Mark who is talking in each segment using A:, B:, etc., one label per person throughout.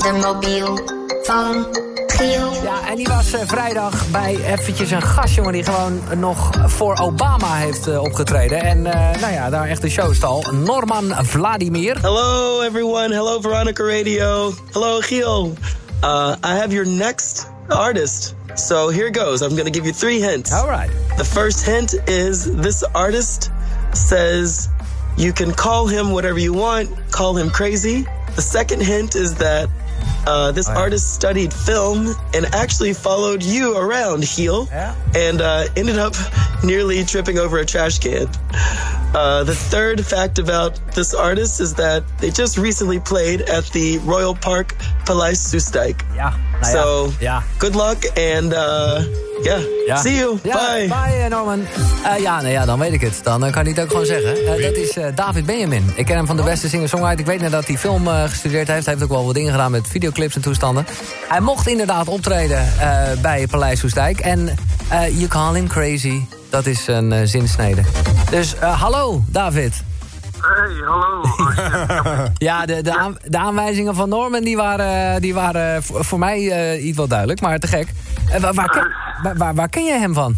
A: de mobiel van Giel.
B: Ja, en die was eh, vrijdag bij eventjes een gastjongen die gewoon nog voor Obama heeft eh, opgetreden. En eh, nou ja, daar echt de showstal. Norman Vladimir.
C: Hello, everyone. Hello, Veronica Radio. Hello, Giel. Uh, I have your next artist. So here goes. I'm going to give you three hints.
B: All right.
C: The first hint is this artist says you can call him whatever you want, call him crazy. The second hint is that uh, this artist studied film and actually followed you around, heel,
B: Yeah.
C: and uh, ended up nearly tripping over a trash can. Uh, the third fact about this artist is that they just recently played at the Royal Park Paleis Soestdijk.
B: Ja, nou ja.
C: So,
B: ja.
C: good luck and uh, yeah,
B: Ja.
C: see you.
B: Ja,
C: Bye.
B: Bye, eh, Norman. Eh, ja, nou ja, dan weet ik het. Dan eh, kan hij het ook gewoon zeggen. Dat is David Benjamin. Ik ken hem van de beste singer-songwriter. Ik weet net dat hij film gestudeerd heeft. Hij heeft ook wel wat dingen gedaan met videoclips en toestanden. Hij mocht inderdaad optreden bij Paleis Hoestdijk. En you call him crazy. Dat is een zinsnede. Dus eh, hallo, David.
D: Hey, hallo.
B: Ja, de, de, aan- de aanwijzingen van Norman die waren, die waren voor, voor mij eh, iets wel duidelijk, maar te gek. Eh, waar, waar, ken- waar, waar, waar ken je hem van?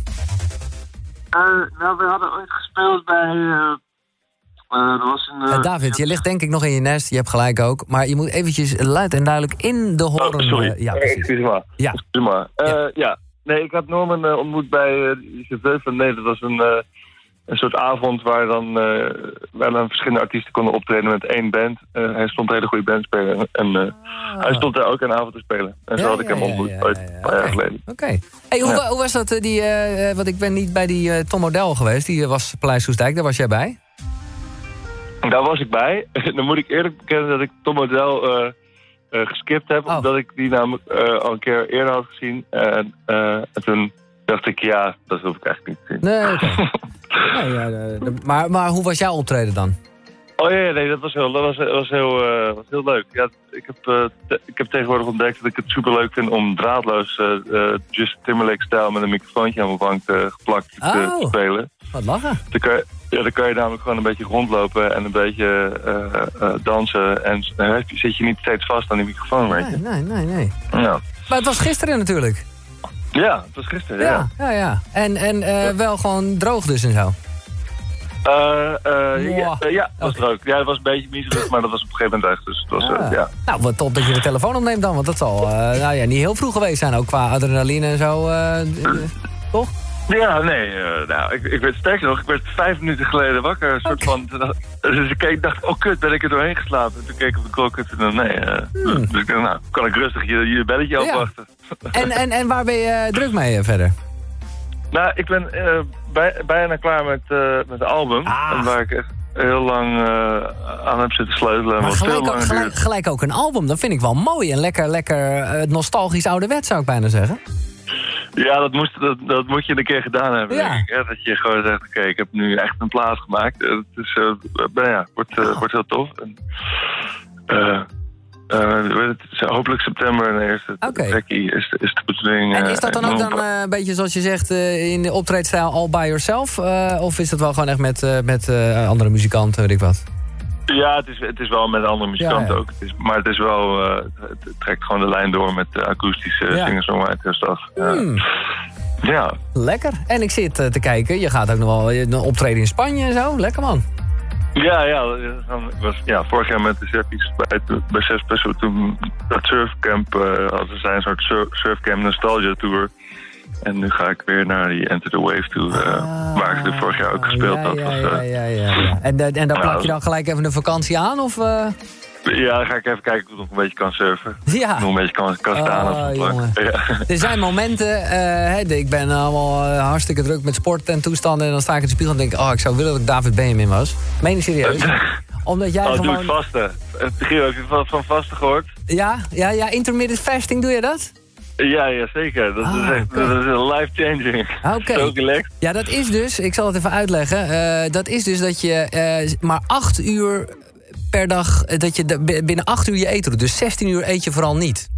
D: Eh, nou, we hadden ooit gespeeld bij... eh eh, dat was een...
B: Eh, David, je ligt denk ik nog in je nest. Je hebt gelijk ook. Maar je moet eventjes luid en duidelijk in de horen.
E: Oh, sorry.
B: eh, ja,
E: Eh,
B: precies.
E: Excuus me.
B: Ja.
E: Me. Eh,
B: Ja.
E: ja. Nee, ik had Norman eh, ontmoet bij uh, CV van Nee. Dat was een, eh, een soort avond waar dan, waar dan verschillende artiesten konden optreden met één band. Eh, hij stond een hele goede band spelen. En eh, hij stond daar ook een avond te spelen. En zo
B: Ah.
E: Had ik
B: ja,
E: hem ontmoet,
B: ja,
E: ooit een paar jaar
B: Oké.
E: geleden.
B: Oké. Hey, hoe, hoe was dat, die, want ik ben niet bij die Tom Model geweest. Die was Paleis Soestdijk, daar was jij bij.
E: Daar was ik bij. dan moet ik eerlijk bekennen dat ik Tom Model geskipt heb.
B: Oh.
E: Omdat ik die namelijk al een keer eerder had gezien. En, en toen dacht ik, ja, dat hoef ik eigenlijk niet te zien.
B: Nee, oké. Nee, ja, de- de- maar, maar hoe was jouw optreden dan?
E: Oh ja, nee, dat was heel, dat was, was heel, eh, was heel leuk. Ja, ik, heb, eh, te- ik heb tegenwoordig ontdekt dat ik het superleuk vind om draadloos eh eh, Justin Timberlake-stijl met een microfoontje aan mijn bank geplakt te,
B: Oh.
E: te spelen.
B: Wat lachen.
E: Dan kan, je, ja, dan kan je namelijk gewoon een beetje rondlopen en een beetje dansen. En dan zit je niet steeds vast aan die microfoon, weet je.
B: Nee, nee, nee, nee.
E: Ja,
B: Maar het was gisteren natuurlijk.
E: Ja het was gisteren,
B: Ja,
E: ja.
B: ja, ja. En, en eh, wel gewoon droog dus en zo.
E: Eh, eh, ja,
B: Mwah.
E: eh, ja, dat was leuk. Ja, het was een beetje miserig, maar dat was op een gegeven moment weg. Dus het was,
B: Ah.
E: ja.
B: Nou, wat top dat je de telefoon opneemt dan. Want dat zal nou ja, niet heel vroeg geweest zijn. Ook qua adrenaline en zo. toch?
E: Ja, nee, eh, nou, ik, ik werd sterker nog, ik werd vijf minuten geleden wakker. Een soort van, dus ik keek, dacht, oh kut, ben ik er doorheen geslapen. En toen keek ik op de klok en toen, nee. eh, Dus ik dacht, nou, kan ik rustig je, je belletje
B: Hmm. Ja.
E: afwachten.
B: En, en, en waar ben je eh, druk mee eh, verder?
E: nou, ik ben eh, bij, bijna klaar met, eh, met het album.
B: Ah.
E: Waar ik echt heel lang eh, aan heb zitten sleutelen.
B: Maar gelijk ook, gelijk, gelijk ook een album. Dat vind ik wel mooi. En lekker, lekker eh, nostalgisch ouderwet zou ik bijna zeggen.
E: Ja, dat, moest, dat, dat moet je een keer gedaan hebben,
B: Ja.
E: denk ik. Hè? Dat je gewoon zegt, oké, ik heb nu echt een plaat gemaakt. Het is, eh, nou ja, wordt,
B: Oh.
E: eh, wordt heel tof. En, hopelijk september eerste trekkie is, is de bedoeling.
B: En is dat dan ook dan een beetje zoals je zegt in de optreedstijl all by yourself? Of is dat wel gewoon echt met, met andere muzikanten, weet ik wat?
E: Ja, het is, het is wel met andere muzikanten
B: Ja, ja.
E: ook. Het is, maar het is wel, eh, het, trekt gewoon de lijn door met de akoestische
B: Ja.
E: Eh,
B: Hmm,
E: ja,
B: lekker. En ik zit eh, te kijken, je gaat ook nog wel eh, een optreden in Spanje en zo. Lekker man.
E: Ja, ja, was ja, vorig jaar met de Surfies bij, bij Zespresso toen dat surfcamp, uh, hadden zij een soort sur surfcamp nostalgia tour. En nu ga ik weer naar die Enter the Wave toe, uh, waar ik de vorig jaar ook gespeeld
B: ja,
E: had.
B: Ja,
E: was,
B: ja, ja, ja, ja. En, uh, en dan plak je dan gelijk even een vakantie aan? Of, uh...
E: Ja, dan ga ik even kijken of ik nog een beetje kan surfen.
B: Ja.
E: Nog een beetje kan, kan staan
B: oh,
E: op plank. Ja.
B: Er zijn momenten, hè, ik ben allemaal hartstikke druk met sport en toestanden. En dan sta ik in de spiegel en denk ik, oh, ik zou willen dat ik David Benjamin was. Meen ik serieus. Omdat jij
E: oh,
B: gewoon...
E: doe het vasten. Gio, heb je van, van vasten gehoord?
B: Ja, ja, ja, intermittent fasting, doe je dat?
E: Ja, ja, zeker. Dat,
B: Ah,
E: is echt
B: okay.
E: dat is life-changing.
B: Oké. Ja, dat is dus, ik zal het even uitleggen. Uh, dat is dus dat je uh, maar acht uur per dag, uh, dat je binnen acht uur je eten doet. Dus 16 uur eet je vooral niet.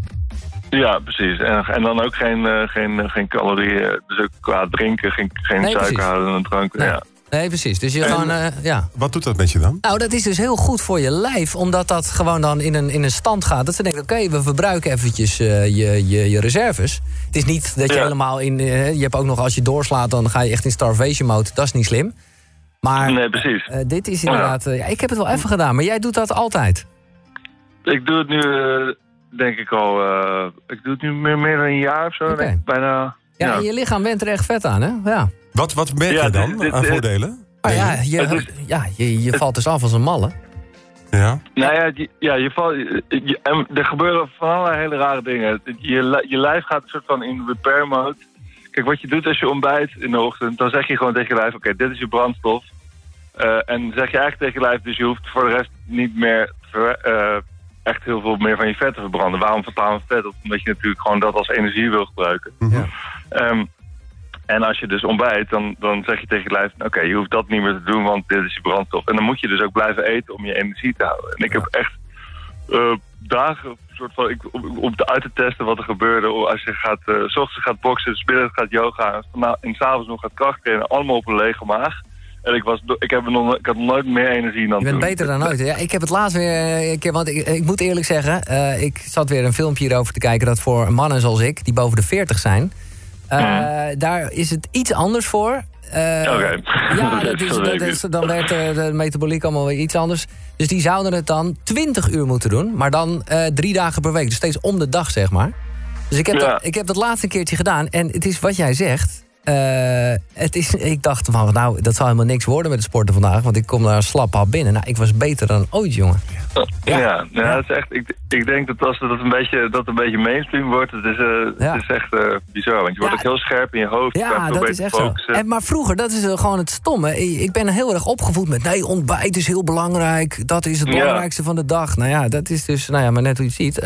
E: Ja, precies. En, en dan ook geen, uh, geen, geen calorieën. Dus ook qua drinken, geen, geen
B: nee,
E: suiker houden en drank.
B: Nee.
E: Ja.
B: Nee, precies. Dus je
F: En-
B: gewoon, eh, ja.
F: Wat doet dat met je dan?
B: Nou, dat is dus heel goed voor je lijf, omdat dat gewoon dan in een, in een stand gaat. Dat ze denken, oké, we verbruiken eventjes eh, je, je, je reserves. Het is niet dat je
E: Ja.
B: helemaal in... eh, je hebt ook nog, als je doorslaat, dan ga je echt in starvation mode. Dat is niet slim. Maar
E: Nee, precies.
B: dit is inderdaad... ja, ik heb het wel even gedaan, maar jij doet dat altijd.
E: Ik doe het nu, denk ik al, ik doe het nu meer, meer dan een jaar of zo. Bijna.
B: Ja, en je lichaam went er echt vet aan, hè? Ja.
F: Wat, wat merk
E: Ja,
F: je dan
E: dit- dit-
F: aan
E: dit-
F: voordelen?
B: Ja, je,
E: is-
B: ja, je, je valt dus af als een malle.
F: Ja.
E: Nou ja, je, ja je valt, je- en er gebeuren van allerlei hele rare dingen. Je, je lijf gaat een soort van in repair mode. Kijk, wat je doet als je ontbijt in de ochtend, dan zeg je gewoon tegen je lijf, oké, dit is je brandstof. Eh, en zeg je eigenlijk tegen je lijf, dus je hoeft voor de rest niet meer ver- eh, echt heel veel meer van je vet te verbranden. Waarom vertalen we vet op? Omdat je natuurlijk gewoon dat als energie wil gebruiken.
B: Ja.
E: Ehm, en als je dus ontbijt, dan, dan zeg je tegen je lijf... oké, je hoeft dat niet meer te doen, want dit is je brandstof. En dan moet je dus ook blijven eten om je energie te houden. En ik heb echt eh, dagen soort van, ik, om, om uit te testen wat er gebeurde. Als je gaat, eh, s ochtends gaat boksen, 's middags gaat yoga... en, s'avonds nog gaat krachttrainen, allemaal op een lege maag. En ik, was, ik, heb nog, ik had nooit meer energie dan
B: Je bent
E: toen.
B: beter dan ooit. Ja, ik heb het laatst weer eh, een keer... Want ik, ik moet eerlijk zeggen, ik zat weer een filmpje hierover te kijken... dat voor mannen zoals ik, die boven de 40 zijn... eh, daar is het iets anders voor. Eh,
E: Oké.
B: Ja, dat is,
E: Dat
B: dan werd eh, de metaboliek allemaal weer iets anders. Dus die zouden het dan 20 uur moeten doen. Maar dan eh, drie dagen per week. Dus steeds om de dag, zeg maar. Dus ik heb,
E: Ja.
B: dat, ik heb dat laatste keertje gedaan. En het is wat jij zegt. eh, het is, ik dacht van, nou, dat zal helemaal niks worden met het sporten vandaag. Want ik kom daar slap hap binnen. Nou, ik was beter dan ooit, jongen.
E: Ja, ja, dat is echt, ik, ik denk dat als dat een beetje, dat een beetje mainstream wordt, het is, eh,
B: Ja.
E: het is echt eh, bizar. Want je wordt ook heel scherp in je hoofd.
B: Ja, dat is echt zo. En, maar vroeger, dat is eh, gewoon het stomme. Ik ben heel erg opgevoed met... nee, ontbijt is heel belangrijk. Dat is het belangrijkste van de dag. Nou ja, dat is dus... Nou ja, maar net hoe je het ziet.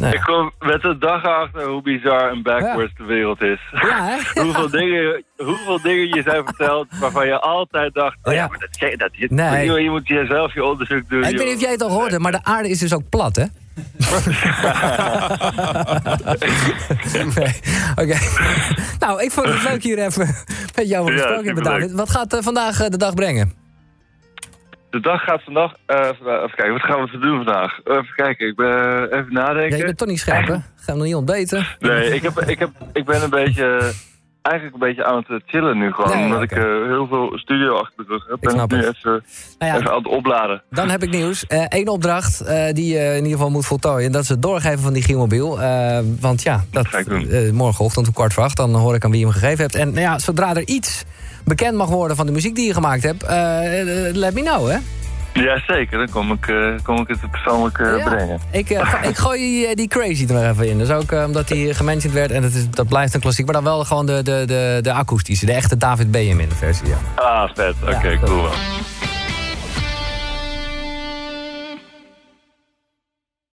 B: nou
E: Ik kom met de dag achter hoe bizar en backwards de wereld is.
B: Ja,
E: hoeveel, dingen, hoeveel dingen je zijn verteld waarvan je altijd dacht... Oh ja, maar dat, dat, dat,
B: Nee.
E: je, je moet jezelf je onderzoek doen.
B: ik weet niet of jij het al hoorde, maar de aarde is dus ook plat, hè? nee. Oké. nou, ik vond het leuk hier even met jou gesproken
E: superleuk.
B: David. Wat gaat eh, vandaag eh, de dag brengen?
E: De dag gaat vandaag... vandaag- even kijken, wat gaan we doen vandaag? Even kijken, ik ben even
B: Ja,
E: nadenken.
B: je bent toch niet scherp, hè? Ga hem nog niet ontbeten.
E: Nee, ik, heb, ik, heb, ik ben een beetje, eigenlijk een beetje aan het eh, chillen nu gewoon.
B: Nee,
E: omdat ik eh, heel veel studio achter de rug heb.
B: Ik snap
E: en nu
B: het.
E: even,
B: Nou ja,
E: even aan het opladen.
B: Dan heb ik nieuws. Eén opdracht eh, die je in ieder geval moet voltooien. Dat is het doorgeven van die Gielmobiel. Want ja, dat,
E: Ga ik doen.
B: morgenochtend om kwart voor acht. Dan hoor ik aan wie je hem gegeven hebt. En nou ja, zodra er iets bekend mag worden van de muziek die je gemaakt hebt... let me know, hè?
E: Ja, zeker. Dan kom ik, eh, kom ik het persoonlijk
B: Ja.
E: brengen.
B: Ik, eh, ik gooi die, die Crazy er even in. Dus ook omdat die gementiond werd. En dat, is, dat blijft een klassiek. Maar dan wel gewoon de, de, de, de akoestische. De echte David Benjamin versie, ja.
E: Ah, vet. Oké,
B: Ja,
E: cool.